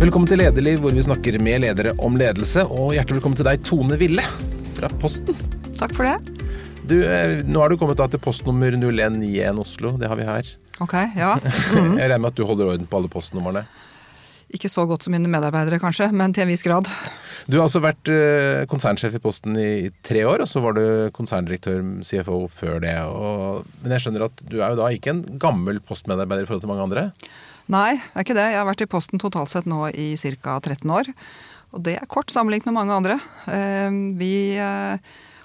Velkommen til Lederliv, hvor vi snakker med ledere om ledelse. Og hjertelig velkommen til deg, Tone Ville fra Posten. Takk for det. Du, eh, nå har du kommet til postnummer 0191 Oslo. Det har vi her. Ok, ja. Jeg regner med at du holder orden på alle postnumrene. Ikke så godt som mine medarbeidere, kanskje, men til en viss grad. Du har altså vært eh, konsernsjef i Posten i tre år, og så var du konserndirektør, CFO, før det. Og, men jeg skjønner at du er jo da ikke en gammel postmedarbeider i forhold til mange andre? Nei, det er ikke det. Jeg har vært i Posten totalt sett nå i ca. 13 år. Og det er kort sammenlignet med mange andre. Eh, Vi eh,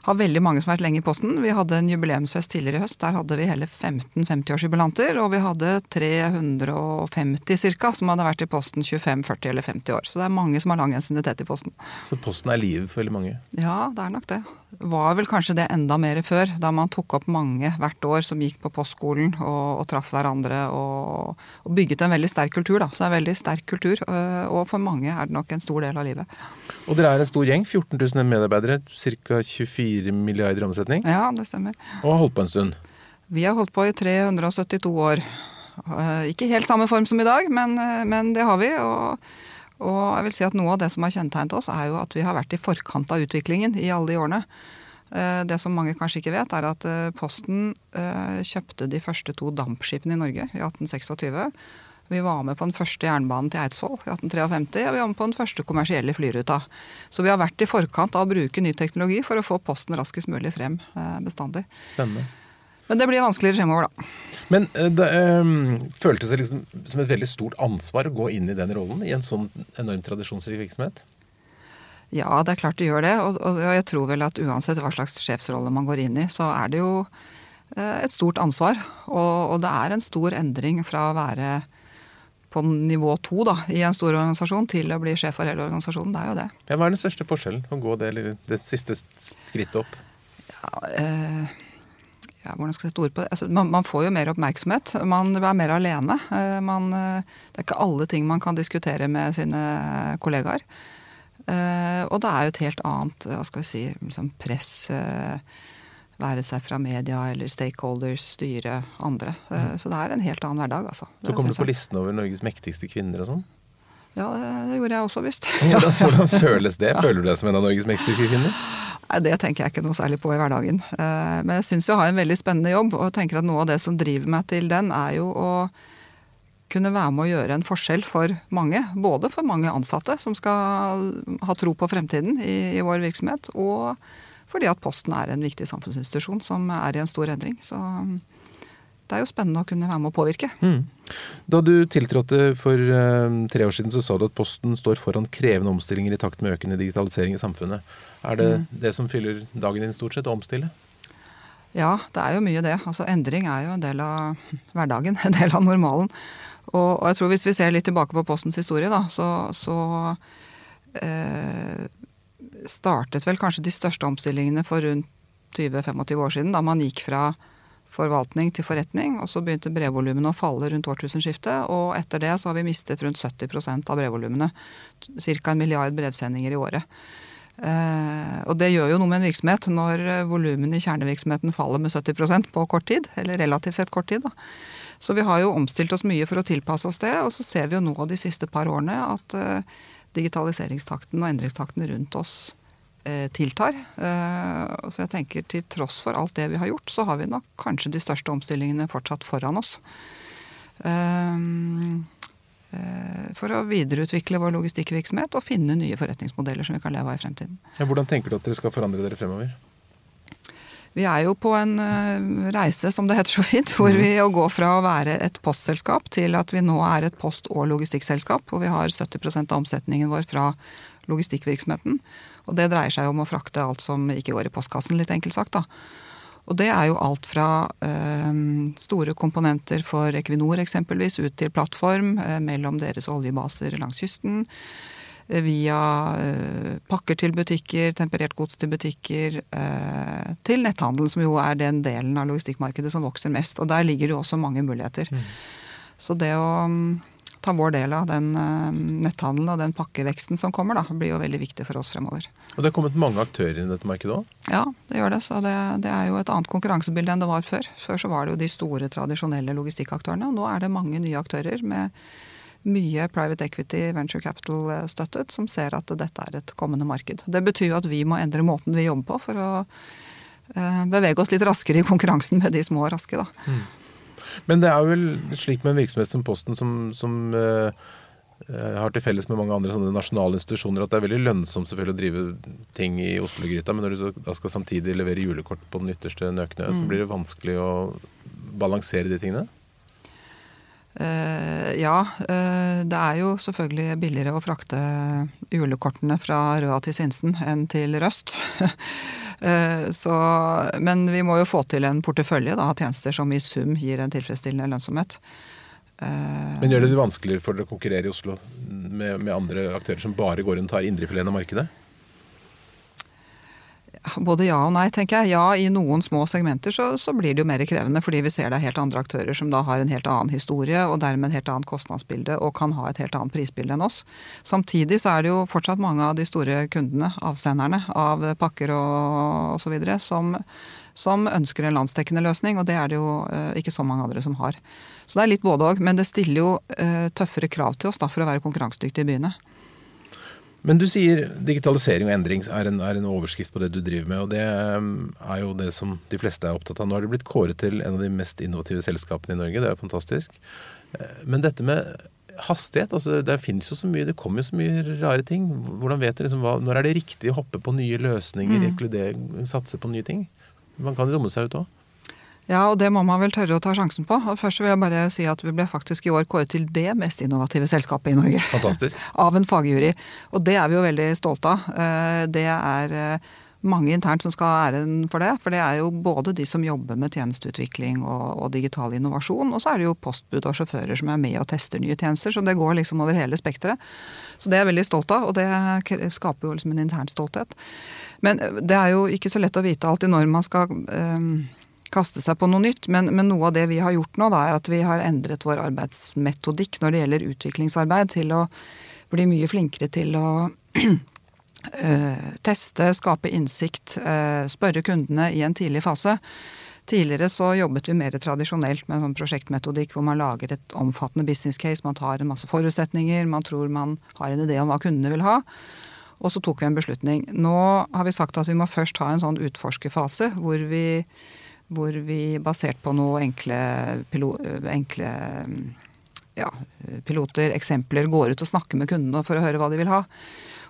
har veldig mange som har vært lenge i Posten. Vi hadde en jubileumsfest tidligere i høst. Der hadde vi hele 15 50-årsjubilanter. Og vi hadde 350 ca. som hadde vært i Posten 25, 40 eller 50 år. Så det er mange som har lang ensiditet i Posten. Så Posten er livet for veldig mange? Ja, det er nok det. Var vel kanskje det enda mer før, da man tok opp mange hvert år som gikk på postskolen og, og traff hverandre og, og, bygget en veldig sterk kultur. da. Så det er en veldig sterk kultur, øh, og for mange er det nok en stor del av livet. Og dere er en stor gjeng, 14 000 medarbeidere, ca. 24 milliarder i omsetning. Ja, det stemmer. Og har holdt på en stund. Vi har holdt på i 372 år. Eh, Ikke helt samme form som i dag, men, eh, men det har vi. Og, og jeg vil si at noe av det som har kjennetegnet oss, er jo at vi har vært i forkant av utviklingen i alle de årene. Eh, Det som mange kanskje ikke vet, er at Posten kjøpte de første to dampskipene i Norge i 1826. Vi var med på den første jernbanen til Eidsvoll i 1853, og vi var med på den første kommersielle flyruta. Så vi har vært i forkant av å bruke ny teknologi for å få Posten raskest mulig frem eh, bestandig. Spennende. Men det blir vanskeligere fremover, da. Men eh, det um, føltes det liksom som et veldig stort ansvar å gå inn i den rollen i en sånn enormt tradisjonsrik virksomhet? Ja, det er klart det gjør det. Og, og jeg tror vel at uansett hva slags sjefsrolle man går inn i, så er det jo eh, et stort ansvar. Og, og det er en stor endring fra å være på nivå to da, i en stor organisasjon til å bli sjef for hele organisasjonen. Det er jo det. Ja, hva er den største forskjellen å gå det, det siste skrittet opp? Ja, eh, ja, hvordan skal jeg sette ord på det? Altså, man, man får jo mer oppmerksomhet. Man er mer alene. Eh, man, eh, det er ikke alle ting man kan diskutere med sine kollegaer. Eh, og det er jo et helt annet hva skal vi si, liksom press. Eh, være seg fra media eller stakeholders, styre, andre. Mm. Så det er en helt annen hverdag, altså. Så kom du på listen over Norges mektigste kvinner og sånn. Ja, det, det gjorde jeg også, visst. Hvordan, hvordan føles det? Føler du deg som en av Norges mektigste kvinner? Nei, Det tenker jeg ikke noe særlig på i hverdagen. Eh, Men jeg syns jeg har en veldig spennende jobb, og tenker at noe av det som driver meg til den, er jo å kunne være med å gjøre en forskjell for mange. Både for mange ansatte som skal ha tro på fremtiden i, i vår virksomhet, og fordi at Posten er en viktig samfunnsinstitusjon som er i en stor endring. Så mm, det er jo spennende å kunne være med å påvirke. Da du tiltrådte for eh, tre år siden, så sa du at Posten står foran krevende omstillinger i takt med økende digitalisering i samfunnet. Er det det som fyller dagen din stort sett, å omstille? Ja, det er jo mye det. Altså Endring er jo en del av hverdagen, en del av normalen. Og, og jeg tror hvis vi ser litt tilbake på Postens historie, da, så, så eh, startet vel kanskje de største omstillingene for rundt 20-25 år siden, da man gikk fra forvaltning til forretning, og så begynte brevvolumene å falle rundt årtusenskiftet, og etter det så har vi mistet rundt 70% av brevvolumene. Ca. en milliard brevsendinger i året. Eh, og det gjør jo noe med en virksomhet når eh, volumene i kjernevirksomheten faller med 70% på kort tid, eller relativt sett kort tid. da. Så vi har jo omstilt oss mye for å tilpasse oss det, og så ser vi jo nå de siste par årene at eh, digitaliseringstakten og endringstakten rundt oss eh, tiltar. Eh, så jeg tenker til tross for alt det vi har gjort, så har vi nok kanskje de største omstillingene fortsatt foran oss. Eh, for å videreutvikle vår logistikkvirksomhet og finne nye forretningsmodeller som vi kan leve av i fremtiden. Ja, hvordan tenker du at dere skal forandre dere fremover? Vi er jo på en eh, reise, som det heter så fint, hvor vi å gå fra å være et postselskap til at vi nå er et post- og logistikkselskap. Hvor vi har 70% av omsetningen vår fra logistikkvirksomheten. Og det dreier seg om å frakte alt som ikke går i postkassen, litt enkelt sagt. da. Og det er jo alt fra eh, store komponenter for Equinor eksempelvis, ut til plattform eh, mellom deres oljebaser langs kysten. Eh, Via eh, pakker til butikker, temperert gods til butikker, eh, til netthandel, som jo er den delen av logistikkmarkedet som vokser mest. Og der ligger det jo også mange muligheter. Så det å mm, ta vår del av den netthandelen og den pakkeveksten som kommer, da, blir jo veldig viktig for oss fremover. Og det er kommet mange aktører inn i dette markedet òg. Ja, det gjør det. Så det, det er jo et annet konkurransebilde enn det var før. Før så var det jo de store, tradisjonelle logistikkaktørene, og nå er det mange nye aktører med mye private equity, venture capital eh, støttet, som ser at dette er et kommende marked. Det betyr jo at vi må endre måten vi jobber på for å eh, bevege oss litt raskere i konkurransen med de små og raske. Da. Mm. Men det er vel slik med en virksomhet som Posten, som, som uh, har til felles med mange andre sånne nasjonale institusjoner, at det er veldig lønnsomt selvfølgelig å drive ting i Oslo-gryta, men når du da skal samtidig levere julekort på den ytterste nøkne, mm. så blir det vanskelig å balansere de tingene? Uh, ja, uh, det er jo selvfølgelig billigere å frakte julekortene fra Røa til Sinsen enn til Røst. uh, så, men vi må jo få til en portefølje av tjenester som i sum gir en tilfredsstillende lønnsomhet. men gjør det det vanskeligere for dere å konkurrere i Oslo med, med andre aktører som bare går inn og tar indrefileten av markedet? Både ja og nei, tenker jeg. Ja, i noen små segmenter så, så, blir det jo mer krevende, fordi vi ser det er helt andre aktører som da har en helt annen historie, og dermed et helt annet kostnadsbilde, og kan ha et helt annet prisbilde enn oss. Samtidig så er det jo fortsatt mange av de store kundene, avsenderne av pakker og osv., som, som ønsker en landsdekkende løsning, og det er det jo eh, ikke så mange andre som har. Så det er litt både òg, men det stiller jo eh, tøffere krav til oss da for å være konkurransedyktige i byene. Men du sier digitalisering og endring er en, er en, overskrift på det du driver med. Og det um, er jo det som de fleste er opptatt av. Nå har det blitt kåret til en av de mest innovative selskapene i Norge. Det er jo fantastisk. Eh, men dette med hastighet, altså det finnes jo så mye, det kommer jo så mye rare ting. Hvordan vet du liksom hva, Når er det riktig å hoppe på nye løsninger, mm. satse på nye ting? Man kan romme seg ut òg. Ja, og det må man vel tørre å ta sjansen på. Og først vil jeg bare si at vi ble faktisk i år kåret til det mest innovative selskapet i Norge. Fantastisk. av en fagjury. Og det er vi jo veldig stolte av. Eh, det er eh, mange internt som skal ha æren for det. For det er jo både de som jobber med tjenesteutvikling og, og digital innovasjon, og så er det jo postbud og sjåfører som er med og tester nye tjenester. Så det går liksom over hele spekteret. Så det er jeg veldig stolt av, og det skaper jo liksom en intern stolthet. Men det er jo ikke så lett å vite alltid når man skal um, kaste seg på noe nytt. Men, men, noe av det vi har gjort nå, da, er at vi har endret vår arbeidsmetodikk når det gjelder utviklingsarbeid, til å bli mye flinkere til å uh, teste, skape innsikt, uh, spørre kundene i en tidlig fase. Tidligere så jobbet vi mer tradisjonelt med en sånn prosjektmetodikk hvor man lager et omfattende business case, man tar en masse forutsetninger, man tror man har en idé om hva kundene vil ha. Og så tok vi en beslutning. Nå har vi sagt at vi må først ha en sånn utforskerfase hvor vi hvor vi basert på noen enkle, enkle ja, piloter, eksempler, går ut og snakker med kundene for å høre hva de vil ha.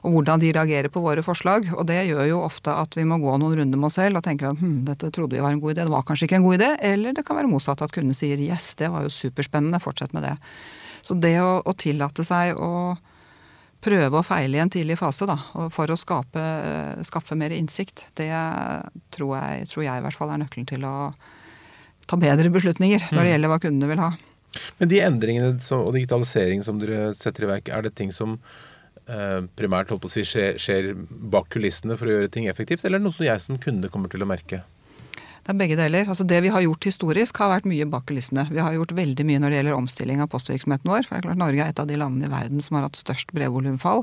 Og hvordan de reagerer på våre forslag. Og det gjør jo ofte at vi må gå noen runder med oss selv og tenke at hm, dette trodde vi var en god idé, det var kanskje ikke en god idé. Eller det kan være motsatt, at kunden sier yes, det var jo superspennende, fortsett med det. Så det å, å tillate seg å prøve og feile i en tidlig fase da, for å skape, skaffe mer innsikt, det tror jeg, tror jeg, i hvert fall er nøkkelen til å ta bedre beslutninger når det mm. gjelder hva kundene vil ha. Men de endringene og digitalisering som dere setter i verk, er det ting som eh, primært si, skjer, skjer bak kulissene for å gjøre ting effektivt, eller er det noe som jeg som kunde kommer til å merke? Det er begge deler. Altså Det vi har gjort historisk, har vært mye bak kulissene. Vi har gjort veldig mye når det gjelder omstilling av postvirksomheten vår. For det er klart Norge er et av de landene i verden som har hatt størst brevvolumfall.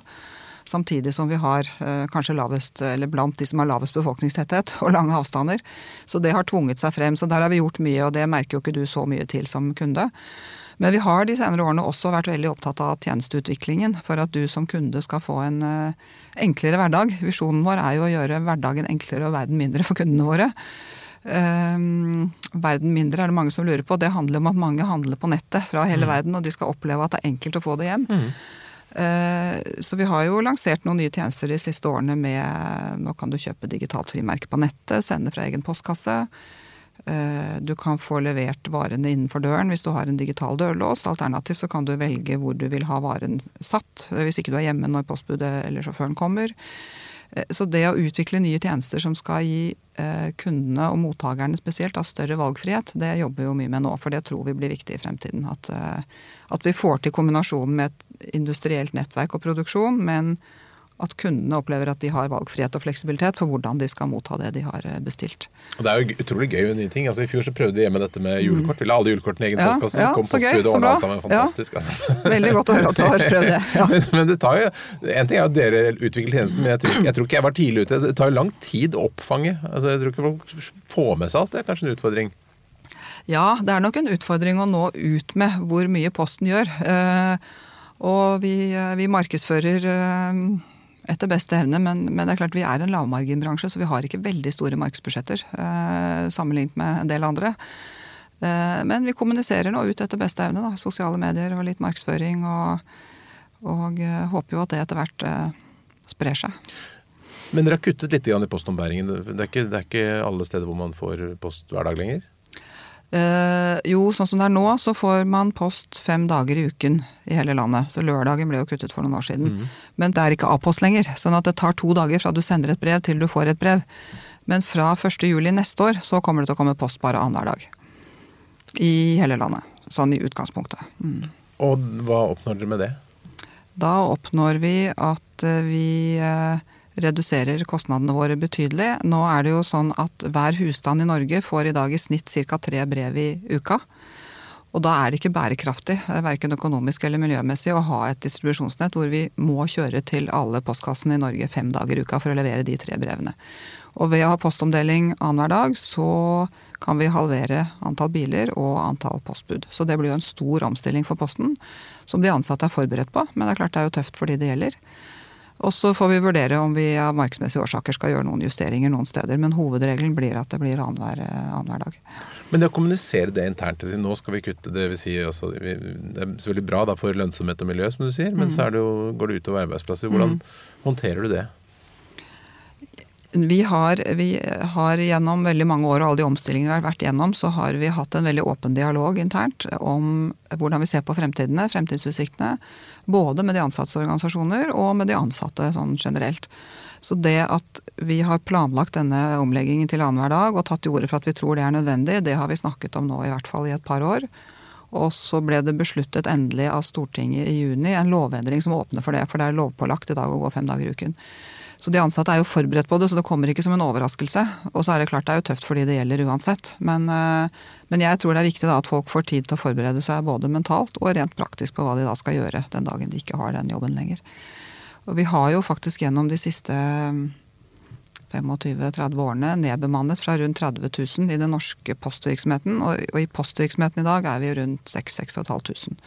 Samtidig som vi har eh, kanskje lavest, eller blant de som har lavest befolkningstetthet og lange avstander. Så det har tvunget seg frem. Så der har vi gjort mye, og det merker jo ikke du så mye til som kunde. Men vi har de senere årene også vært veldig opptatt av tjenesteutviklingen for at du som kunde skal få en uh, enklere hverdag. Visjonen vår er jo å gjøre hverdagen enklere og verden mindre for kundene våre. Um, verden mindre, er det mange som lurer på. Det handler om at mange handler på nettet fra hele mm. verden, og de skal oppleve at det er enkelt å få det hjem. Mm. Uh, så vi har jo lansert noen nye tjenester de siste årene med Nå kan du kjøpe digitalt frimerke på nettet, sende fra egen postkasse. Uh, du kan få levert varene innenfor døren hvis du har en digital dørlås. Alternativt så kan du velge hvor du vil ha varen satt, hvis ikke du er hjemme når postbudet eller sjåføren kommer. Eh, så det å utvikle nye tjenester som skal gi eh, kundene og mottakerne spesielt da større valgfrihet, det jobber vi jo mye med nå. For det tror vi blir viktig i fremtiden. At, eh, at vi får til kombinasjonen med et industrielt nettverk og produksjon, men at kundene opplever at de har valgfrihet og fleksibilitet for hvordan de skal motta det de har eh, bestilt. Og Det er jo utrolig gøy med nye ting. Altså I fjor så prøvde vi hjemme dette med julekort. Ville alle julekortene i egen ja, postkasse. Ja, kom postbudet og ordna alt sammen. Fantastisk. Ja. Altså. Veldig godt å høre at du har prøvd det. Ja. men, men, det tar jo En ting er at dere utvikler tjenesten, men jeg tror, jeg tror, ikke jeg var tidlig ute. Det tar jo lang tid å oppfange. Altså, jeg tror ikke folk får med seg alt. Det er kanskje en utfordring. Ja, det er nok en utfordring å nå ut med hvor mye Posten gjør. Eh, Og vi, eh, vi markedsfører eh, etter beste evne, men, men, det er klart vi er en lavmarginbransje, så vi har ikke veldig store markedsbudsjetter eh, sammenlignet med en del andre. Eh, men vi kommuniserer nå ut etter beste evne. Da. Sosiale medier og litt markedsføring. Og, og eh, håper jo at det etter hvert eh, sprer seg. Men dere har kuttet litt i postombæringen. Det er, ikke, det er ikke alle steder hvor man får post hver dag lenger? Eh, jo, sånn som det er nå, så får man post fem dager i uken i hele landet. Så lørdagen ble jo kuttet for noen år siden. Mm. Men det er ikke A-post lenger. Sånn at det tar to dager fra du sender et brev til du får et brev. Men fra 1. juli neste år så kommer det til å komme post bare annenhver dag. I hele landet. Sånn i utgangspunktet. Mm. Og hva oppnår dere med det? Da oppnår vi at eh, vi eh, reduserer kostnadene våre betydelig. Nå er det jo sånn at hver husstand i Norge får i dag i snitt ca. tre brev i uka. Og da er det ikke bærekraftig, verken økonomisk eller miljømessig, å ha et distribusjonsnett hvor vi må kjøre til alle postkassene i Norge fem dager i uka for å levere de tre brevene. Og ved å ha postomdeling annenhver dag, så kan vi halvere antall biler og antall postbud. Så det blir jo en stor omstilling for Posten, som de ansatte er forberedt på. Men det er klart det er jo tøft for de det gjelder. Og så får vi vurdere om vi av markedsmessige årsaker skal gjøre noen justeringer noen steder. Men hovedregelen blir at det blir annenhver, annenhver dag. Men det å kommunisere det internt nå skal vi kutte det vil si også, Det er selvfølgelig bra da, for lønnsomhet og miljø, som du sier, men mm. så det jo, går det utover arbeidsplasser. Hvordan mm. håndterer du det? Vi har, vi har, gjennom veldig mange år og alle de omstillingene vi har vært gjennom, så har vi hatt en veldig åpen dialog internt om hvordan vi ser på fremtidene, fremtidsutsiktene. Både med de ansattes organisasjoner og med de ansatte sånn generelt. Så det at vi har planlagt denne omleggingen til annenhver dag og tatt til orde for at vi tror det er nødvendig, det har vi snakket om nå i hvert fall i et par år. Og så ble det besluttet endelig av Stortinget i juni en lovendring som åpner for det. For det er lovpålagt i dag å gå fem dager i uken. Så de ansatte er jo forberedt på det, så det kommer ikke som en overraskelse. Og så er det klart det er jo tøft for de det gjelder uansett. Men, eh, men jeg tror det er viktig da at folk får tid til å forberede seg både mentalt og rent praktisk på hva de da skal gjøre den dagen de ikke har den jobben lenger. Og vi har jo faktisk gjennom de siste 25-30 mm, årene nedbemannet fra rundt 30 000 i den norske postvirksomheten. Og i postvirksomheten i dag er vi rundt 6500.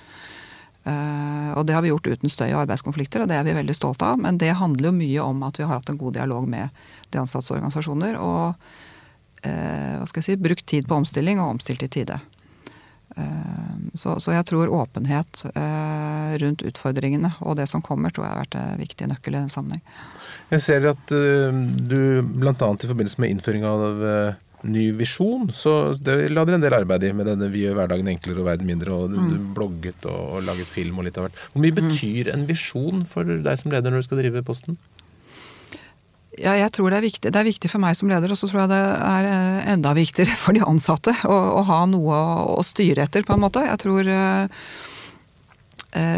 Uh, og det har vi gjort uten støy og arbeidskonflikter, og det er vi veldig stolte av. Men det handler jo mye om at vi har hatt en god dialog med de ansattes organisasjoner. Og uh, hva skal jeg si, brukt tid på omstilling og omstilt i tide. Uh, så, så, jeg tror åpenhet rundt utfordringene og det som kommer, tror jeg har vært en viktig nøkkel i den sammenheng. Jeg ser at du bl.a. i forbindelse med innføring av ny visjon. Så det la dere en del arbeid i med denne 'Vi gjør hverdagen enklere og verden mindre', og du, mm. blogget og, og, laget film og litt av hvert. Hvor mye mm. betyr en visjon for deg som leder når du skal drive Posten? Ja, jeg tror det er viktig. Det er viktig for meg som leder, og så tror jeg det er eh, enda viktigere for de ansatte å, å ha noe å, å, styre etter, på en måte. Jeg tror eh,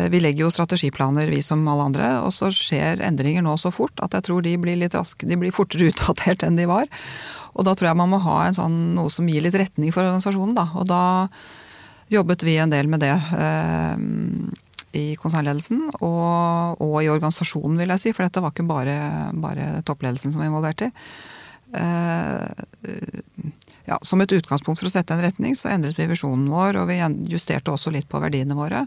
vi legger jo strategiplaner, vi som alle andre, og så skjer endringer nå så fort at jeg tror de blir litt raske, de blir fortere utdatert enn de var. Og da tror jeg man må ha sånn, noe som gir litt retning for organisasjonen. Da. Og da jobbet vi en del med det eh, i konsernledelsen og, og, i organisasjonen, vil jeg si. For dette var ikke bare, bare toppledelsen som var involvert i. Eh, ja, som et utgangspunkt for å sette en retning, så endret vi visjonen vår, og vi justerte også litt på verdiene våre.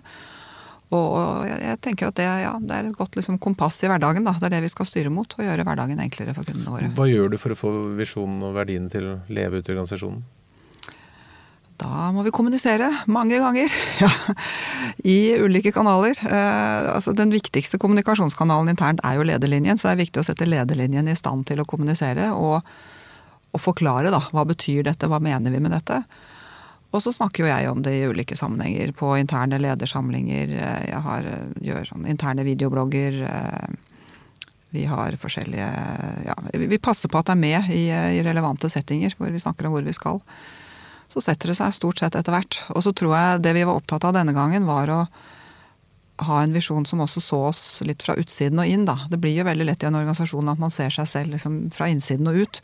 Og jeg tenker at det, ja, det er et godt liksom, kompass i hverdagen. Da. Det er det vi skal styre mot. Og gjøre hverdagen enklere for kundene våre. Hva gjør du for å få visjonen og verdiene til å leve ut i organisasjonen? Da må vi kommunisere mange ganger. Ja. I ulike kanaler. Eh, altså den viktigste kommunikasjonskanalen internt er jo lederlinjen. Så det er viktig å sette lederlinjen i stand til å kommunisere og, og forklare da, hva betyr dette, hva mener vi med dette. Og så snakker jo jeg om det i ulike sammenhenger. På interne ledersamlinger. Eh, jeg har, eh, gjør sånn interne videoblogger. Eh, vi har forskjellige Ja, vi passer på at det er med i, i relevante settinger hvor vi snakker om hvor vi skal. Så setter det seg stort sett etter hvert. Og så tror jeg det vi var opptatt av denne gangen, var å ha en visjon som også så oss litt fra utsiden og inn, da. Det blir jo veldig lett i en organisasjon at man ser seg selv liksom fra innsiden og ut.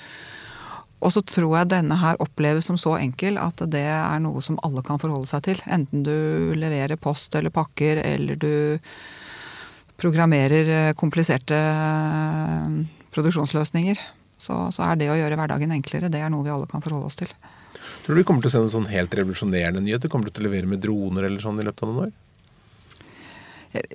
Og så tror jeg denne her oppleves som så enkel at det er noe som alle kan forholde seg til. Enten du leverer post eller pakker, eller du programmerer eh, kompliserte eh, produksjonsløsninger. Så, så, er det å gjøre hverdagen enklere, det er noe vi alle kan forholde oss til. Tror du vi kommer til å se noen sånn helt revolusjonerende nyhet? Du kommer til å levere med droner eller sånn i løpet av noen år?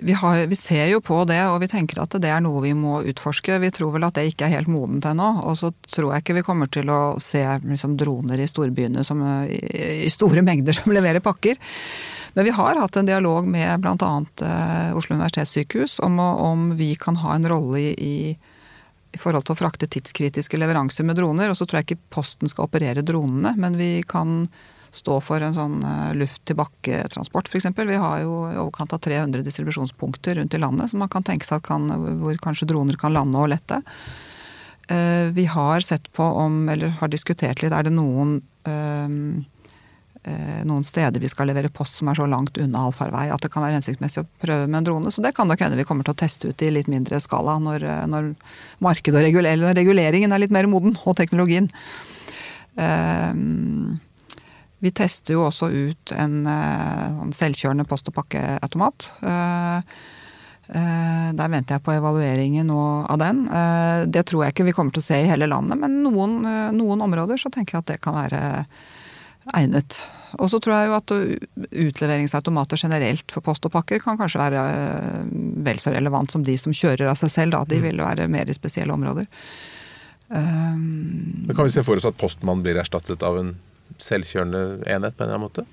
Vi, har, vi, ser jo på det, og vi tenker at det er noe vi må utforske. Vi tror vel at det ikke er helt modent ennå. Og så tror jeg ikke vi kommer til å se liksom, droner i storbyene som, i, store mengder som leverer pakker. Men vi har hatt en dialog med bl.a. Eh, Oslo universitetssykehus om, om, vi kan ha en rolle i, i, i forhold til å frakte tidskritiske leveranser med droner. Og så tror jeg ikke Posten skal operere dronene, men vi kan stå for en sånn eh, luft-til-bakke-transport, f.eks. Vi har jo i overkant av 300 distribusjonspunkter rundt i landet som man kan tenke seg kan, hvor kanskje droner kan lande og lette. Eh, vi har sett på om, eller har diskutert litt, er det noen eh, noen steder vi skal levere post som er så langt unna allfarvei at det kan være hensiktsmessig å prøve med en drone. Så det kan nok hende vi kommer til å teste ut i litt mindre skala når, når markedet og reguleringen er litt mer moden, og teknologien. Um, vi tester jo også ut en, en eh, selvkjørende post- og pakkeautomat. Eh, eh, der venter jeg på evalueringen av den. Det tror jeg ikke vi kommer til å se i hele landet, men noen, noen områder så tenker jeg at det kan være egnet. Og så tror jeg jo at utleveringsautomater generelt for post og pakker kan kanskje være vel så relevant som de som kjører av seg selv. Da. De mm. vil være mer i spesielle områder. Men kan vi se for oss at postmann blir erstattet av en selvkjørende enhet på en eller annen måte?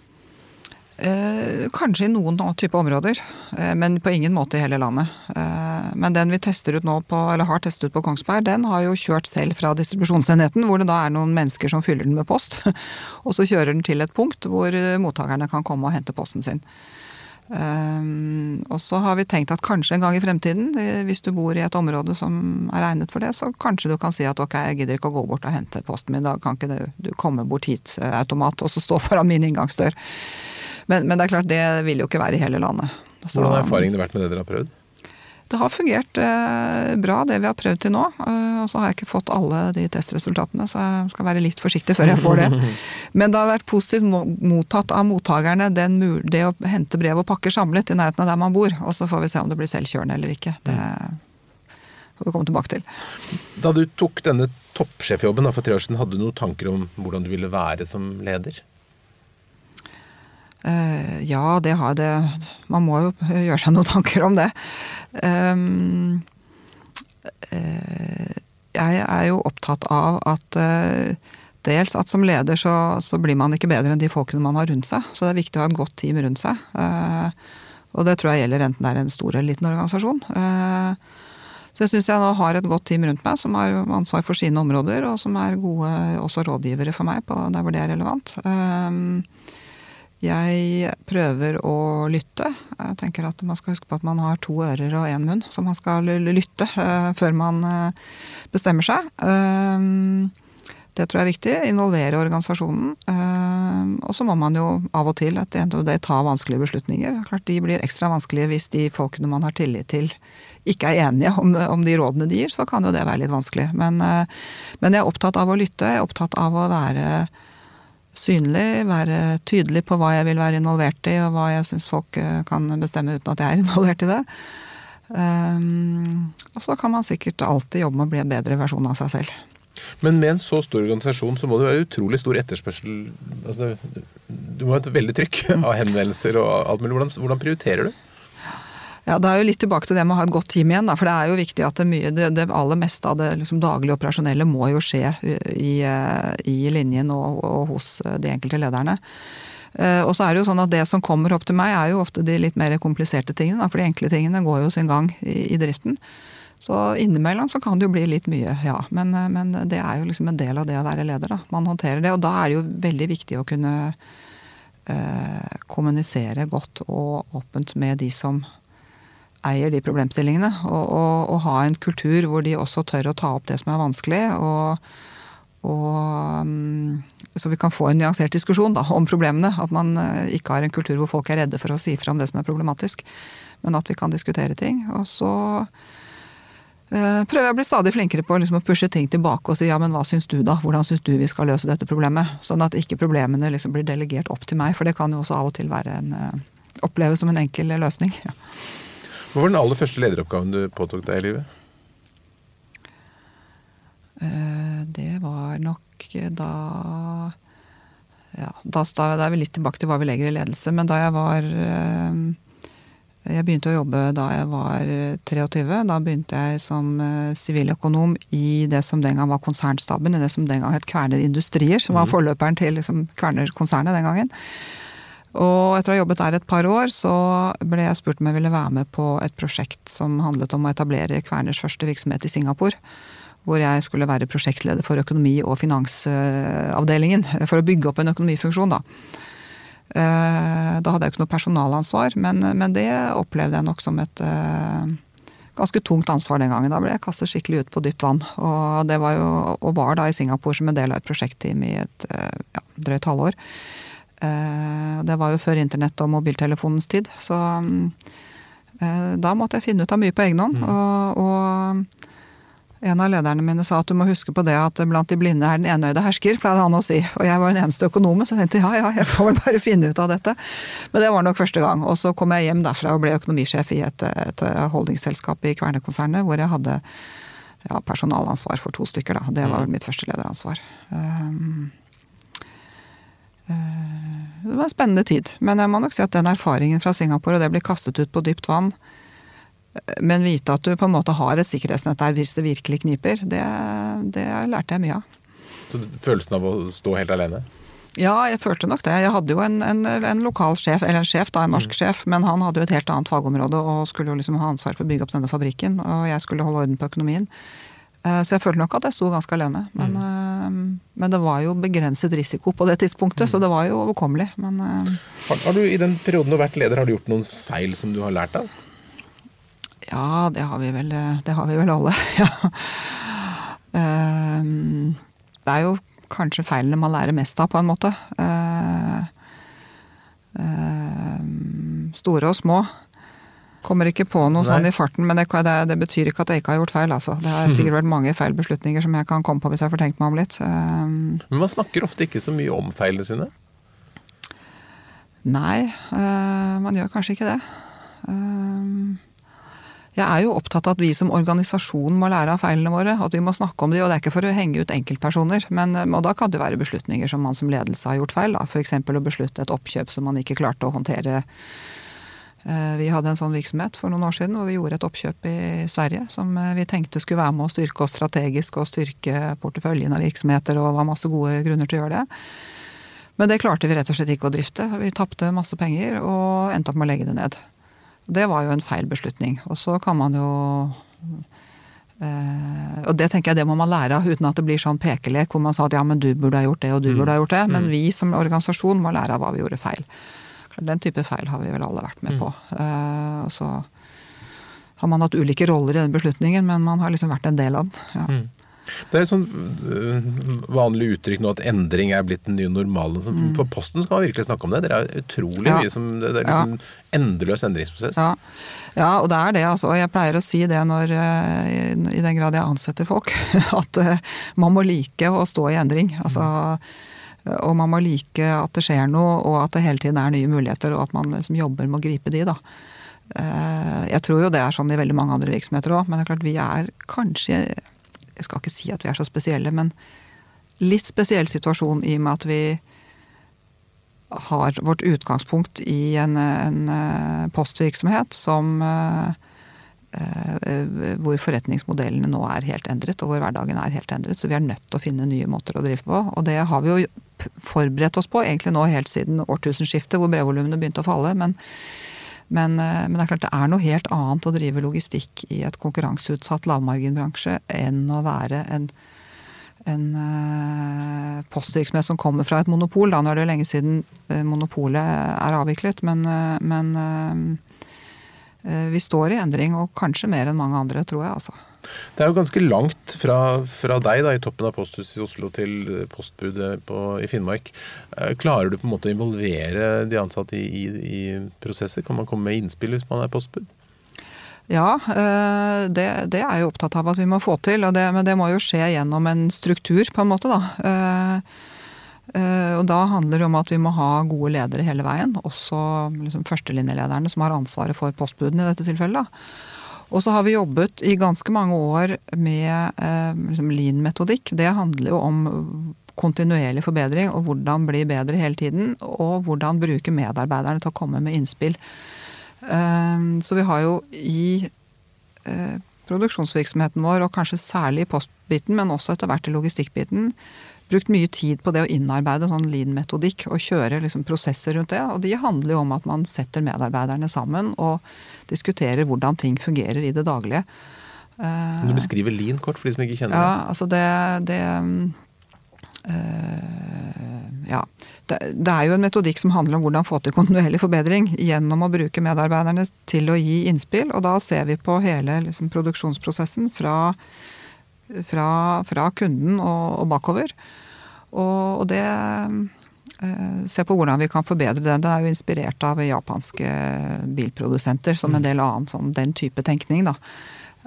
Eh, kanskje i noen type områder, eh, men på ingen måte i hele landet. Eh, men den vi tester ut nå på, eller har testet ut på Kongsberg, den har jo kjørt selv fra distribusjonsenheten, hvor det da er noen mennesker som fyller den med post. Og så kjører den til et punkt hvor mottakerne kan komme og hente posten sin. Um, og så har vi tenkt at kanskje en gang i fremtiden, hvis du bor i et område som er egnet for det, så kanskje du kan si at ok, jeg gidder ikke å gå bort og hente posten min, da kan ikke du, du komme bort hit, eh, automat, og så stå foran min inngangsdør. Men, men, det er klart, det vil jo ikke være i hele landet. Så, Hvordan har erfaringene vært med det dere har prøvd? Det har fungert eh, bra, det vi har prøvd til nå. Eh, og så har jeg ikke fått alle de testresultatene, så jeg skal være litt forsiktig før jeg får det. Men det har vært positivt mottatt av mottakerne, den, det å hente brev og pakker samlet i nærheten av der man bor. Og så får vi se om det blir selvkjørende eller ikke. Det får vi komme tilbake til. Da du tok denne toppsjefjobben for tre år siden, hadde du noen tanker om hvordan du ville være som leder? Uh, ja, det har det Man må jo gjøre seg noen tanker om det. Um, uh, jeg er jo opptatt av at uh, dels at som leder så, så, blir man ikke bedre enn de folkene man har rundt seg. Så det er viktig å ha et godt team rundt seg. og det tror jeg gjelder enten det er en stor eller liten organisasjon. så jeg syns jeg nå har et godt team rundt meg som har ansvar for sine områder, og som er gode også rådgivere for meg på der hvor det er relevant. Jeg prøver å lytte. Jeg tenker at Man skal huske på at man har to ører og én munn, så man skal lytte uh, før man uh, bestemmer seg. Uh, det tror jeg er viktig. Involvere organisasjonen. og så må man jo av og til at det ta vanskelige beslutninger. Klart De blir ekstra vanskelige hvis de folkene man har tillit til, ikke er enige om, om de rådene de gir. Så kan jo det være litt vanskelig. Men, men jeg er opptatt av å lytte. Jeg er opptatt av å være synlig, være tydelig på hva jeg vil være involvert i, og hva jeg syns folk eh, kan bestemme uten at jeg er involvert i det. Um, og så kan man sikkert alltid jobbe med å bli en bedre versjon av seg selv. Men med en så stor organisasjon så må det være utrolig stor etterspørsel. Altså, du må ha et veldig trykk av henvendelser og alt mulig. Hvordan, hvordan prioriterer du? Ja, Det er jo litt tilbake til det med å ha et godt team igjen. Da, for det er jo viktig at det, mye, det, det aller meste av det liksom, daglige operasjonelle må jo skje i, i linjen og, og, hos de enkelte lederne. Og så er det jo sånn at det som kommer opp til meg, er jo ofte de litt mer kompliserte tingene. For de enkle tingene går jo sin gang i, i driften. Så innimellom så kan det jo bli litt mye, ja. Men, men, det er jo liksom en del av det å være leder. da. Man håndterer det. Og da er det jo veldig viktig å kunne eh, kommunisere godt og åpent med de som eier de problemstillingene. Og, og, og, ha en kultur hvor de også tør å ta opp det som er vanskelig. og, og mm, så vi kan få en nyansert diskusjon da, om problemene. At man eh, ikke har en kultur hvor folk er redde for å si fra om det som er problematisk. Men at vi kan diskutere ting. Og så uh, prøver jeg å bli stadig flinkere på liksom, å pushe ting tilbake og si ja, men hva syns du da? Hvordan syns du vi skal løse dette problemet? Sånn at ikke problemene liksom blir delegert opp til meg, for det kan jo også av og til være en, uh, oppleves som en enkel løsning. Ja. Hva var den aller første lederoppgaven du påtok deg i livet? Eh, det var nok da ja, da, da er vi litt tilbake til hva vi legger i ledelse. Men da jeg var eh, Jeg begynte å jobbe da jeg var 23. Da begynte jeg som siviløkonom i det som den gang var konsernstaben, i det som den gang het Kverner Industrier, som var mhm. forløperen til liksom, Kværner-konsernet den gangen. Og etter å ha jobbet der et par år, så ble jeg spurt om jeg ville være med på et prosjekt som handlet om å etablere Kverners første virksomhet i Singapore. Hvor jeg skulle være prosjektleder for økonomi- og finansavdelingen. For å bygge opp en økonomifunksjon, da. Eh, da hadde jeg jo ikke noe personalansvar, men, men det opplevde jeg nok som et eh, ganske tungt ansvar den gangen. Da ble jeg kastet skikkelig ut på dypt vann. Og, det var jo, og var da i Singapore som en del av et prosjektteam i et eh, ja, drøyt halvår. Det var jo før internett og mobiltelefonens tid, så da måtte jeg finne ut av mye på egen hånd. Mm. Og, og en av lederne mine sa at du må huske på det at blant de blinde er den enøyde hersker, pleide han å si. Og jeg var den eneste økonomen, så jeg tenkte ja ja, jeg får vel bare finne ut av dette. Men det var nok første gang. Og så kom jeg hjem derfra og ble økonomisjef i et, et holdingsselskap i Kværner-konsernet, hvor jeg hadde ja, personalansvar for to stykker, da. Det var vel mm. mitt første lederansvar. Um, det var en spennende tid. Men jeg må nok si at den erfaringen fra Singapore og det blir kastet ut på dypt vann, men vite at du på en måte har et sikkerhetsnett der hvis det virkelig kniper, det, det lærte jeg mye av. Så følelsen av å stå helt alene? Ja, jeg følte nok det. Jeg hadde jo en, en, en lokal sjef, eller en sjef, da, en norsk mm. sjef, men han hadde jo et helt annet fagområde og skulle jo liksom ha ansvar for å bygge opp denne fabrikken. Og jeg skulle holde orden på økonomien. Eh, så jeg følte nok at jeg sto ganske alene. Men, mm. Eh, men, det var jo begrenset risiko på det tidspunktet, mm. så det var jo overkommelig. Men, eh, har, har, du i den perioden du har vært leder, har du gjort noen feil som du har lært av? Ja, det har vi vel, det har vi vel alle. ja. Det er jo kanskje feilene man lærer mest av, på en måte. Store og små. Kommer ikke på noe Nei. sånn i farten, men det, det, det, betyr ikke at jeg ikke har gjort feil. Altså. Det har sikkert vært mange feil beslutninger som jeg kan komme på hvis jeg får tenkt meg om litt. Men man snakker ofte ikke så mye om feilene sine? Nei, uh, man gjør kanskje ikke det. Um, jeg er jo opptatt av at vi som organisasjon må lære av feilene våre. At vi må snakke om de, og det er ikke for å henge ut enkeltpersoner. Men, eh, og da kan det være beslutninger som man som ledelse har gjort feil. F.eks. å beslutte et oppkjøp som man ikke klarte å håndtere. Eh, vi hadde en sånn virksomhet for noen år siden hvor vi gjorde et oppkjøp i Sverige som eh, vi tenkte skulle være med å styrke oss strategisk og styrke porteføljen av virksomheter, og var masse gode grunner til å gjøre det. Men det klarte vi rett og slett ikke å drifte. Vi tapte masse penger og endte opp med å legge det ned. Det var jo en feil beslutning. Og så kan man jo Uh, Og det tenker jeg det må man lære av, uten at det blir sånn pekelek hvor man sa at ja, men du burde ha gjort det, og du mm. burde ha gjort det. Men mm. vi som organisasjon må lære av hva vi gjorde feil. Den type feil har vi vel alle vært med mm. på. Eh, og så har man hatt ulike roller i den beslutningen, men man har liksom vært en del av den. Ja. Mm. Det er et sånn vanlig uttrykk nå at endring er blitt den nye normalen. Mm. For Posten skal man virkelig snakke om det. Dere er utrolig ja. mye som Det er liksom ja. endeløs endringsprosess. Ja. ja. og det er det. altså. Og jeg pleier å si det når, øh, i den grad jeg ansetter folk, at man må like å stå i endring. Altså, og man må like at det skjer noe, og at det hele tiden er nye muligheter, og at man liksom jobber med å gripe de. da. Jeg tror jo det er sånn i veldig mange andre virksomheter òg, men det er klart vi er kanskje jeg skal ikke si at vi er så spesielle, men litt spesiell situasjon i og med at vi har vårt utgangspunkt i en, en eh, postvirksomhet som eh, eh, hvor forretningsmodellene nå er helt endret, og hvor hverdagen er helt endret. Så vi er nødt til å finne nye måter å drive på. Og det har vi jo forberedt oss på egentlig nå helt siden årtusenskiftet, hvor brevvolumene begynte å falle. Men men, eh, men, det er klart det er noe helt annet å drive logistikk i et konkurranseutsatt lavmarginbransje enn å være en, en postvirksomhet som kommer fra et monopol. Da. Nå er det jo lenge siden monopolet er avviklet, men, men vi står i endring, og kanskje mer enn mange andre, tror jeg. altså. Det er jo ganske langt fra, fra deg da, i toppen av posthuset i Oslo til postbudet på, i Finnmark. Eh, klarer du på en måte å involvere de ansatte i, i, i prosesser? Kan man komme med innspill hvis man er postbud? Ja, eh, det, det, er jeg opptatt av at vi må få til. Det, men det må jo skje gjennom en struktur, på en måte. da. Eh, og da handler det om at vi må ha gode ledere hele veien. Også liksom førstelinjelederne som har ansvaret for postbudene i dette tilfellet. Og så har vi jobbet i ganske mange år med eh, liksom lean-metodikk. Det handler jo om kontinuerlig forbedring og hvordan bli bedre hele tiden. Og hvordan bruke medarbeiderne til å komme med innspill. Eh, så vi har jo i produksjonsvirksomheten vår, og kanskje særlig i postbiten, men også etter hvert i logistikkbiten, brukt mye tid på det å innarbeide sånn lean-metodikk og kjøre liksom prosesser rundt det. Og de handler jo om at man setter medarbeiderne sammen og diskuterer hvordan ting fungerer i det daglige. Kan du beskrive lean kort for de som ikke kjenner det? Ja, altså det, det øh, Ja. Det, det, er jo en metodikk som handler om hvordan få til kontinuerlig forbedring gjennom å bruke medarbeiderne til å gi innspill. Og da ser vi på hele liksom, produksjonsprosessen fra, fra, fra kunden og, og bakover. Og, og det eh, Se på hvordan vi kan forbedre det. Det er jo inspirert av japanske bilprodusenter som en mm. del annen sånn den type tenkning. da.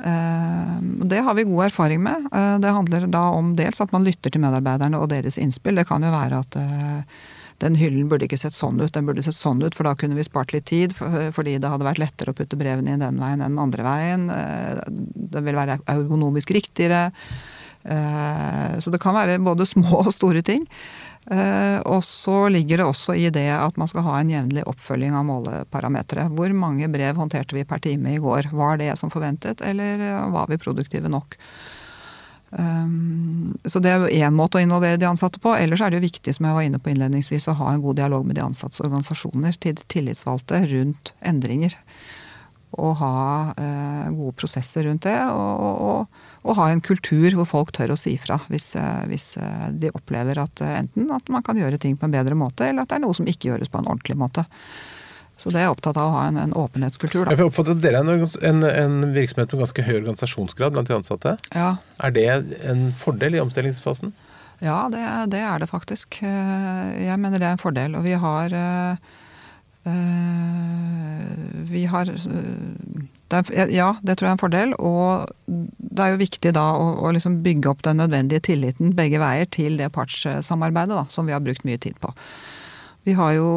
Eh, det har vi god erfaring med. Eh, det handler da om dels at man lytter til medarbeiderne og deres innspill. Det kan jo være at den hyllen burde ikke sett sånn ut, den burde sett sånn ut, for da kunne vi spart litt tid. Fordi det hadde vært lettere å putte brevene i den veien enn den andre veien. Det vil være ergonomisk riktigere. Eh, så det kan være både små og store ting. Eh, og så ligger det også i det at man skal ha en jevnlig oppfølging av måleparametere. Hvor mange brev håndterte vi per time i går? Var det som forventet, eller var vi produktive nok? Så det er jo én måte å involvere de ansatte på. Ellers er det jo viktig som jeg var inne på innledningsvis, å ha en god dialog med de ansattes organisasjoner, til tillitsvalgte, rundt endringer. Og ha eh, gode prosesser rundt det. og, og og ha en kultur hvor folk tør å si fra hvis, eh, hvis, eh, de opplever at eh, enten at man kan gjøre ting på en bedre måte, eller at det er noe som ikke gjøres på en ordentlig måte. Så det er jeg opptatt av å ha en, en åpenhetskultur. Da. Jeg oppfatter at Dere er en, en, virksomhet med ganske høy organisasjonsgrad blant de ansatte. Ja. Er det en fordel i omstillingsfasen? Ja, det, det er det faktisk. Jeg mener det er en fordel. Og vi har Vi har det er, ja, det tror jeg er en fordel. Og det er jo viktig da å, å liksom bygge opp den nødvendige tilliten begge veier til det partssamarbeidet da, som vi har brukt mye tid på. Vi har jo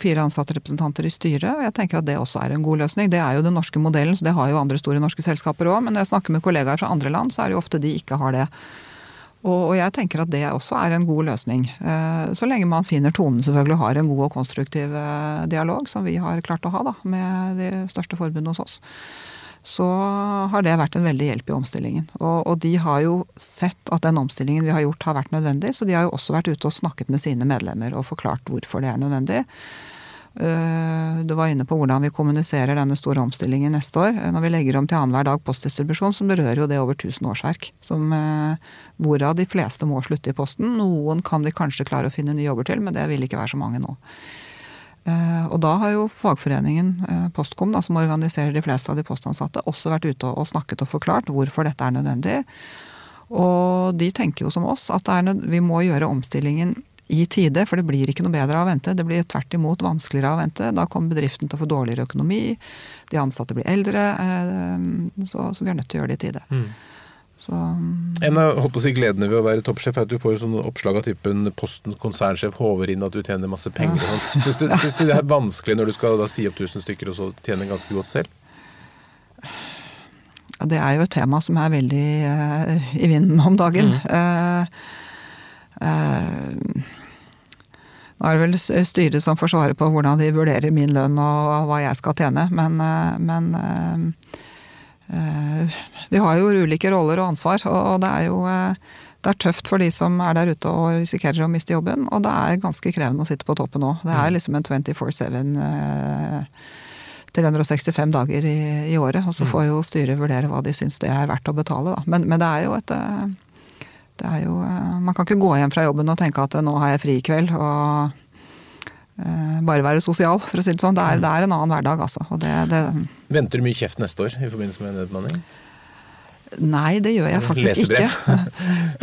fire ansatte representanter i styret, og jeg tenker at det også er en god løsning. Det er jo den norske modellen, så det har jo andre store norske selskaper òg. Men når jeg snakker med kollegaer fra andre land, så er det jo ofte de ikke har det. Og, jeg tenker at det også er en god løsning. Eh, så lenge man finner tonen selvfølgelig har en god og konstruktiv eh, dialog, som vi har klart å ha da, med de største forbundene hos oss så har det vært en veldig hjelp i omstillingen. Og, og, de har jo sett at den omstillingen vi har gjort har vært nødvendig, så de har jo også vært ute og snakket med sine medlemmer og forklart hvorfor det er nødvendig. Eh, du var inne på hvordan vi kommuniserer denne store omstillingen neste år. Når vi legger om til annenhver dag postdistribusjon, som berører jo det over 1000 årsverk. Som, eh, hvorav de fleste må slutte i Posten. Noen kan vi kanskje klare å finne nye jobber til, men det vil ikke være så mange nå. Eh, og da har jo fagforeningen eh, Postkom, da, som organiserer de fleste av de postansatte, også vært ute og snakket og forklart hvorfor dette er nødvendig. Og de tenker jo som oss at vi må gjøre omstillingen i tide, for det blir ikke noe bedre av å vente. Det blir tvert imot vanskeligere av å vente. Da kommer bedriften til å få dårligere økonomi, de ansatte blir eldre. Eh, så, så vi er nødt til å gjøre det i tide. Mm. Så, en av håper si, gledene ved å være toppsjef er at du får sånne oppslag av typen Posten konsernsjef håver inn at du tjener masse penger. Ja. Sånn. Syns, du, syns, du, det er vanskelig når du skal da, si opp 1000 stykker og så tjene ganske godt selv? Ja, det er jo et tema som er veldig uh, i vinden om dagen. Mm. Uh, uh, nå er det vel styret som får svare på hvordan de vurderer min lønn og hva jeg skal tjene, men, men vi har jo ulike roller og ansvar, og det er jo eh, det er tøft for de som er der ute og risikerer å miste jobben. Og det er ganske krevende å sitte på toppen nå. Det er mm. liksom en 24-7 365 eh, dager i, i, året. Og så mm. får jo styret vurdere hva de syns det er verdt å betale, da. Men, men det er jo et det er jo, Man kan ikke gå hjem fra jobben og tenke at nå har jeg fri i kveld. og Eh, bare være sosial, for å si det sånn. Det er, det er en annen hverdag, altså. Det, det... Venter du mye kjeft neste år i forbindelse med nedbemanning? Nei, det gjør jeg faktisk ikke.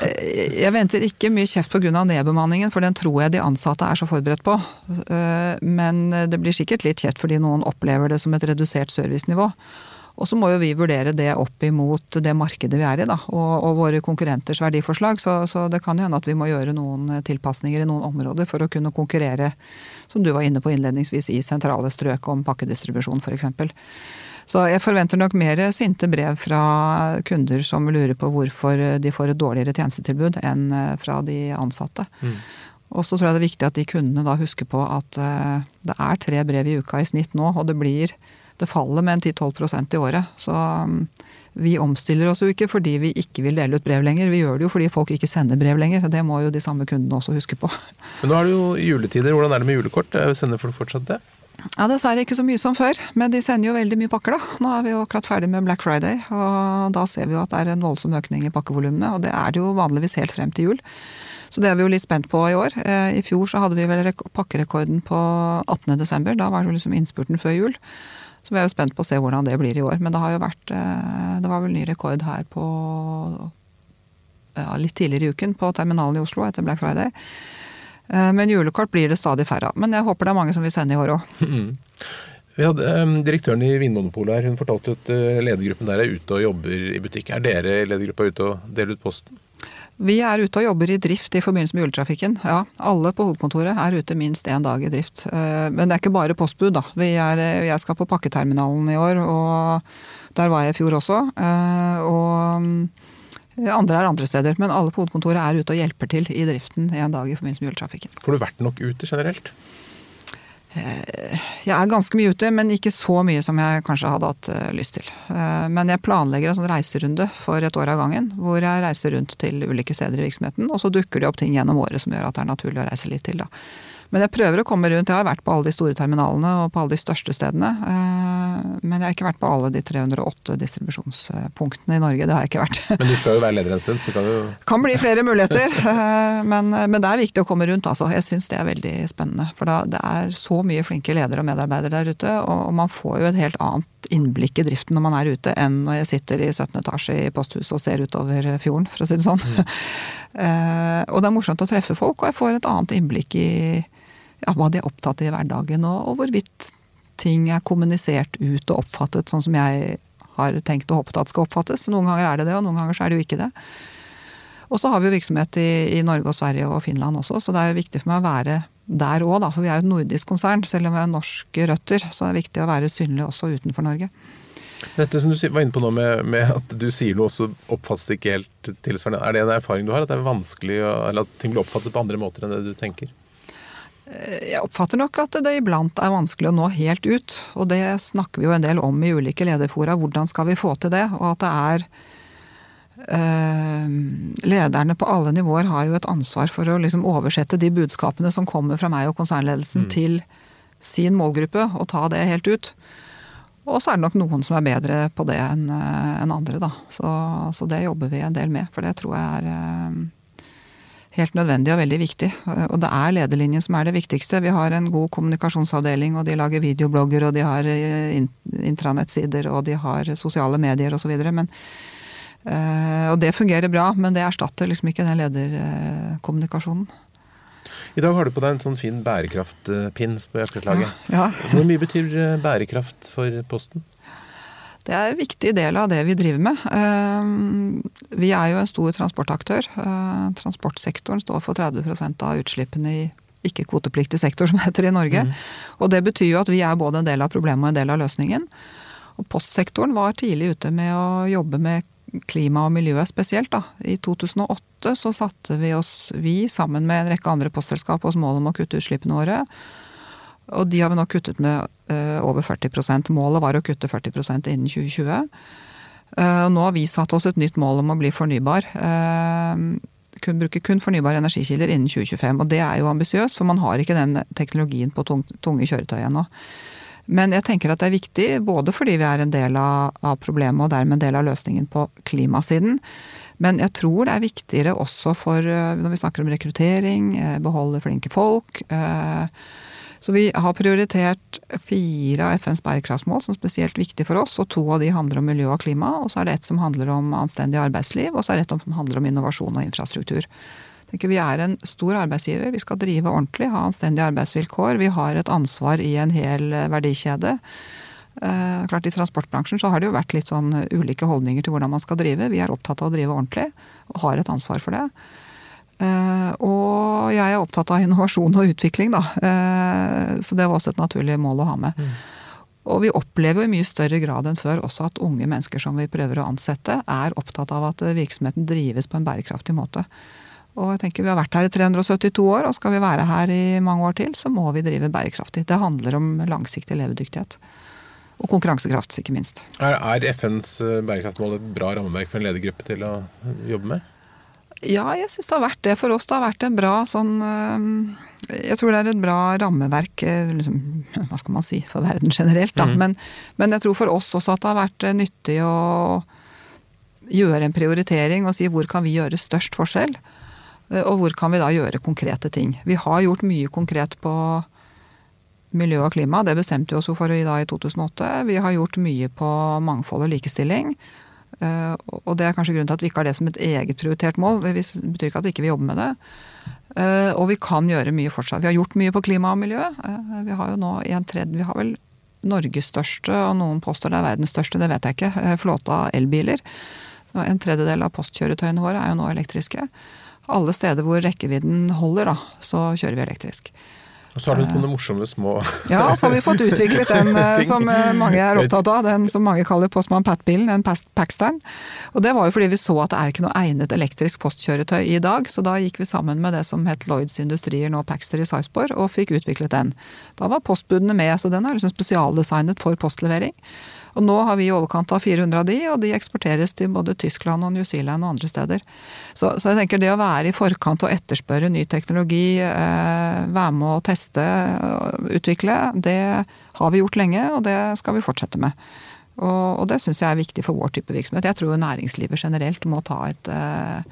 Eh, jeg venter ikke mye kjeft pga. nedbemanningen, for den tror jeg de ansatte er så forberedt på. Eh, men det blir sikkert litt kjeft fordi noen opplever det som et redusert servicenivå. Og så må jo vi vurdere det opp imot det markedet vi er i, da, og, og våre konkurrenters verdiforslag. Så, så, det kan jo hende at vi må gjøre noen tilpasninger i noen områder for å kunne konkurrere, som du var inne på innledningsvis, i sentrale strøk om pakkedistribusjon f.eks. Så jeg forventer nok mer sinte brev fra kunder som lurer på hvorfor de får et dårligere tjenestetilbud enn fra de ansatte. Mm. Og så tror jeg det er viktig at de kundene da husker på at eh, det er tre brev i uka i snitt nå, og det blir Det faller med en 10-12% i året. Så um, vi omstiller oss jo ikke fordi vi ikke vil dele ut brev lenger. Vi gjør det jo fordi folk ikke sender brev lenger. Det må jo de samme kundene også huske på. Men nå er det jo juletider. Hvordan er det med julekort? Sender folk fortsatt det? Ja, Dessverre ikke så mye som før, men de sender jo veldig mye pakker, da. Nå er vi jo akkurat ferdig med Black Friday, og da ser vi jo at det er en voldsom økning i pakkevolumene. Og det er det jo vanligvis helt frem til jul. Så det er vi jo litt spent på i år. Eh, I fjor så hadde vi vel pakkerekorden på 18.12. Da var det liksom innspurten før jul. Så vi er jo spent på å se hvordan det blir i år. Men det har jo vært eh, Det var vel ny rekord her på ja, litt tidligere i uken på terminalen i Oslo etter Black Friday. Eh, men julekort blir det stadig færre av. Men jeg håper det er mange som vil sende i år òg. Vi hadde um, Direktøren i Vinmonopolet her, hun fortalte at uh, ledergruppen der er ute og jobber i butikk. Er dere i ledergruppa ute og deler ut posten? Vi er ute og jobber i drift i forbindelse med juletrafikken. Ja, alle på hovedkontoret er ute minst én dag i drift. Eh, men det er ikke bare postbud, da. Er, eh, jeg skal på pakketerminalen i år, og der var jeg i fjor også. Eh, og andre er andre steder. Men alle på hovedkontoret er ute og hjelper til i driften en dag i forbindelse med juletrafikken. Får du vært nok ute generelt? Jeg er ganske mye ute, men ikke så mye som jeg kanskje hadde hatt eh, lyst til. Eh, men jeg planlegger en sånn reiserunde for et år av gangen, hvor jeg reiser rundt til ulike steder i virksomheten. Og så dukker det opp ting gjennom året som gjør at det er naturlig å reise litt til. da. Men jeg prøver å komme rundt. Jeg har vært på alle de store terminalene og på alle de største stedene. Eh, men jeg har ikke vært på alle de 308 distribusjonspunktene i Norge. Det har jeg ikke vært. Men du skal jo være leder en stund, så kan du Kan bli flere muligheter. Eh, men, men, det er viktig å komme rundt, altså. Jeg syns det er veldig spennende. For da, det er så mye flinke ledere og medarbeidere der ute, og man får jo et helt annet innblikk i driften når man er ute, enn når jeg sitter i 17. etasje i posthuset og ser utover fjorden, for å si det sånn. Mm. og det er morsomt å treffe folk, og jeg får et annet innblikk i ja, hva de er opptatt i i hverdagen, og, og, hvorvidt ting er kommunisert ut og oppfattet sånn som jeg har tenkt og håpet at skal oppfattes. Noen ganger er det det, og noen ganger så er det jo ikke det. Og så har vi jo virksomhet i, i, Norge og Sverige og Finland også, så det er jo viktig for meg å være der òg, For vi er jo et nordisk konsern, selv om vi har norske røtter. Så det er viktig å være synlig også utenfor Norge. Dette som du var inne på nå med, med at du sier noe, så oppfattes det ikke helt tilsvarende. Er det en erfaring du har? At det er vanskelig, eller at ting blir oppfattet på andre måter enn det du tenker? Jeg oppfatter nok at det iblant er vanskelig å nå helt ut. Og det snakker vi jo en del om i ulike lederfora. Hvordan skal vi få til det? Og at det er eh, Lederne på alle nivåer har jo et ansvar for å liksom oversette de budskapene som kommer fra meg og konsernledelsen mm. til sin målgruppe, og ta det helt ut. Og så er det nok noen som er bedre på det enn eh, en andre, da. Så, så, det jobber vi en del med. For det tror jeg er øh, helt nødvendig og veldig viktig. Og det er lederlinjen som er det viktigste. Vi har en god kommunikasjonsavdeling, og de lager videoblogger, og de har eh, intranettsider, og de har sosiale medier osv. Eh, og det fungerer bra, men det erstatter liksom ikke den lederkommunikasjonen. I dag har du på deg en sånn fin bærekraftpinn på jakkeslaget. Ja, ja. Hvor mye betyr eh, bærekraft for Posten? Det er en viktig del av det vi driver med. Eh, vi er jo en stor transportaktør. Eh, transportsektoren står for 30% av utslippene i ikke-kvotepliktig sektor, som heter i Norge. Mm. Og det betyr jo at vi er både en del av problemet og en del av løsningen. Og postsektoren var tidlig ute med å jobbe med klima og miljøet spesielt. Da. I 2008 så satte vi oss, vi sammen med en rekke andre postselskap, oss mål om å kutte utslippene våre. Og de har vi nå kuttet med over 40% Målet var å kutte 40% innen 2020. Uh, nå har vi satt oss et nytt mål om å bli fornybar. Uh, kun, bruke kun fornybare energikilder innen 2025. Og det er jo ambisiøst, for man har ikke den teknologien på tung, tunge kjøretøy ennå. Men jeg tenker at det er viktig, både fordi vi er en del av, av problemet og dermed en del av løsningen på klimasiden. Men jeg tror det er viktigere også for når vi snakker om rekruttering, beholde flinke folk. Eh, så vi har prioritert fire av FNs bærekraftsmål som er spesielt viktige for oss, og to av de handler om miljø og klima. Og så er det ett som handler om anstendig arbeidsliv, og så er det ett som handler om innovasjon og infrastruktur. Vi er en stor arbeidsgiver, vi skal drive ordentlig, ha anstendige arbeidsvilkår. Vi har et ansvar i en hel verdikjede. Eh, klart I transportbransjen så har det jo vært litt sånn ulike holdninger til hvordan man skal drive. Vi er opptatt av å drive ordentlig, og har et ansvar for det. Eh, og jeg er opptatt av innovasjon og utvikling, da. Eh, så det var også et naturlig mål å ha med. Mm. Og vi opplever jo i mye større grad enn før også at unge mennesker som vi prøver å ansette, er opptatt av at virksomheten drives på en bærekraftig måte. Og jeg tenker Vi har vært her i 372 år, og skal vi være her i mange år til, så må vi drive bærekraftig. Det handler om langsiktig levedyktighet. Og konkurransekraft, ikke minst. Er, er FNs bærekraftmål et bra rammeverk for en ledergruppe til å jobbe med? Ja, jeg syns det har vært det. For oss det har vært en bra sånn Jeg tror det er et bra rammeverk, liksom, hva skal man si, for verden generelt, da. Mm. Men, men, jeg tror for oss også at det har vært nyttig å gjøre en prioritering og si hvor kan vi gjøre størst forskjell? Eh, og hvor kan vi da gjøre konkrete ting? Vi har gjort mye konkret på miljø og klima, det bestemte vi oss for i, da, i 2008. Vi har gjort mye på mangfold og likestilling. Eh, og det er kanskje grunnen til at vi ikke har det som et eget prioritert mål. Det betyr ikke at vi ikke jobber med det. Eh, og vi kan gjøre mye fortsatt. Vi har gjort mye på klima og miljø. Vi har jo nå en tredje Vi har vel Norges største, og noen påstår det er verdens største, det vet jeg ikke, flåte av elbiler. En tredjedel av postkjøretøyene våre er jo nå elektriske. Alle steder hvor rekkevidden holder, da, så kjører vi elektrisk. Og så har du noen morsomme små Ja, så har vi fått utviklet den eh, som eh, mange er opptatt av. Den som mange kaller Postman Pat-bilen, den Paxtern. Og det var jo fordi vi så at det er ikke noe egnet elektrisk postkjøretøy i dag, så da gikk vi sammen med det som het Lloyds Industrier, nå Paxter i Sarpsborg, og fikk utviklet den. Da var postbudene med, så den er liksom spesialdesignet for postlevering. Og nå har vi i overkant av 400 av de, og de eksporteres til både Tyskland og New Zealand og andre steder. Så, så jeg tenker det å være i forkant og etterspørre ny teknologi, eh, være med å teste og utvikle, det har vi gjort lenge, og det skal vi fortsette med. Og, og det syns jeg er viktig for vår type virksomhet. Jeg tror næringslivet generelt må ta et eh,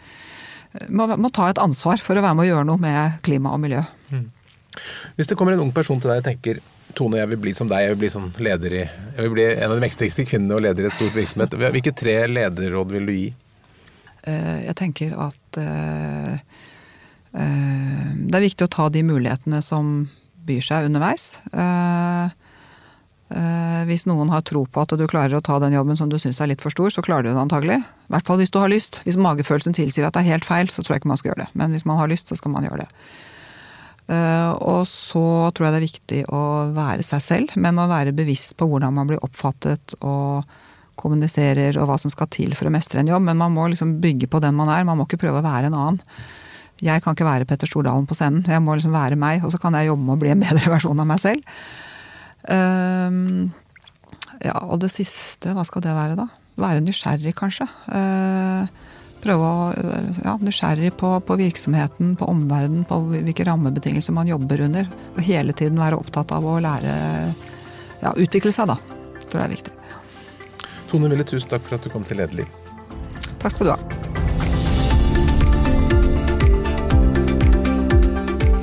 må, må, ta et ansvar for å være med å gjøre noe med klima og miljø. Mm. Hvis det kommer en ung person til deg og tenker Tone, jeg vil bli som deg. Jeg vil bli sånn leder i Jeg vil bli en av de mektigste kvinnene og leder i et stort virksomhet. Hvilke tre lederråd vil du gi? Eh, jeg tenker at eh, eh, det er viktig å ta de mulighetene som byr seg underveis. Hvis noen har tro på at du klarer å ta den jobben som du syns er litt for stor, så klarer du det antagelig. I hvert fall hvis du har lyst. Hvis magefølelsen tilsier at det er helt feil, så tror jeg ikke man skal gjøre det. Men hvis man har lyst, så skal man gjøre det. Eh, og så tror jeg det er viktig å være seg selv, men å være bevisst på hvordan man blir oppfattet og kommuniserer og hva som skal til for å mestre en jobb. Men man må liksom bygge på den man er, man må ikke prøve å være en annen. Jeg kan ikke være Petter Stordalen på scenen, jeg må liksom være meg, og så kan jeg jobbe med å bli en bedre versjon av meg selv. Um, ja, og det siste, hva skal det være da? Være nysgjerrig, kanskje. Uh, prøve å ja, nysgjerrig på, på, virksomheten, på omverdenen, på hvilke rammebetingelser man jobber under. Og hele tiden være opptatt av å lære ja, utvikle seg, da. Tror jeg er viktig. Tone Wille, tusen takk for at du kom til Lederliv. Takk skal du ha.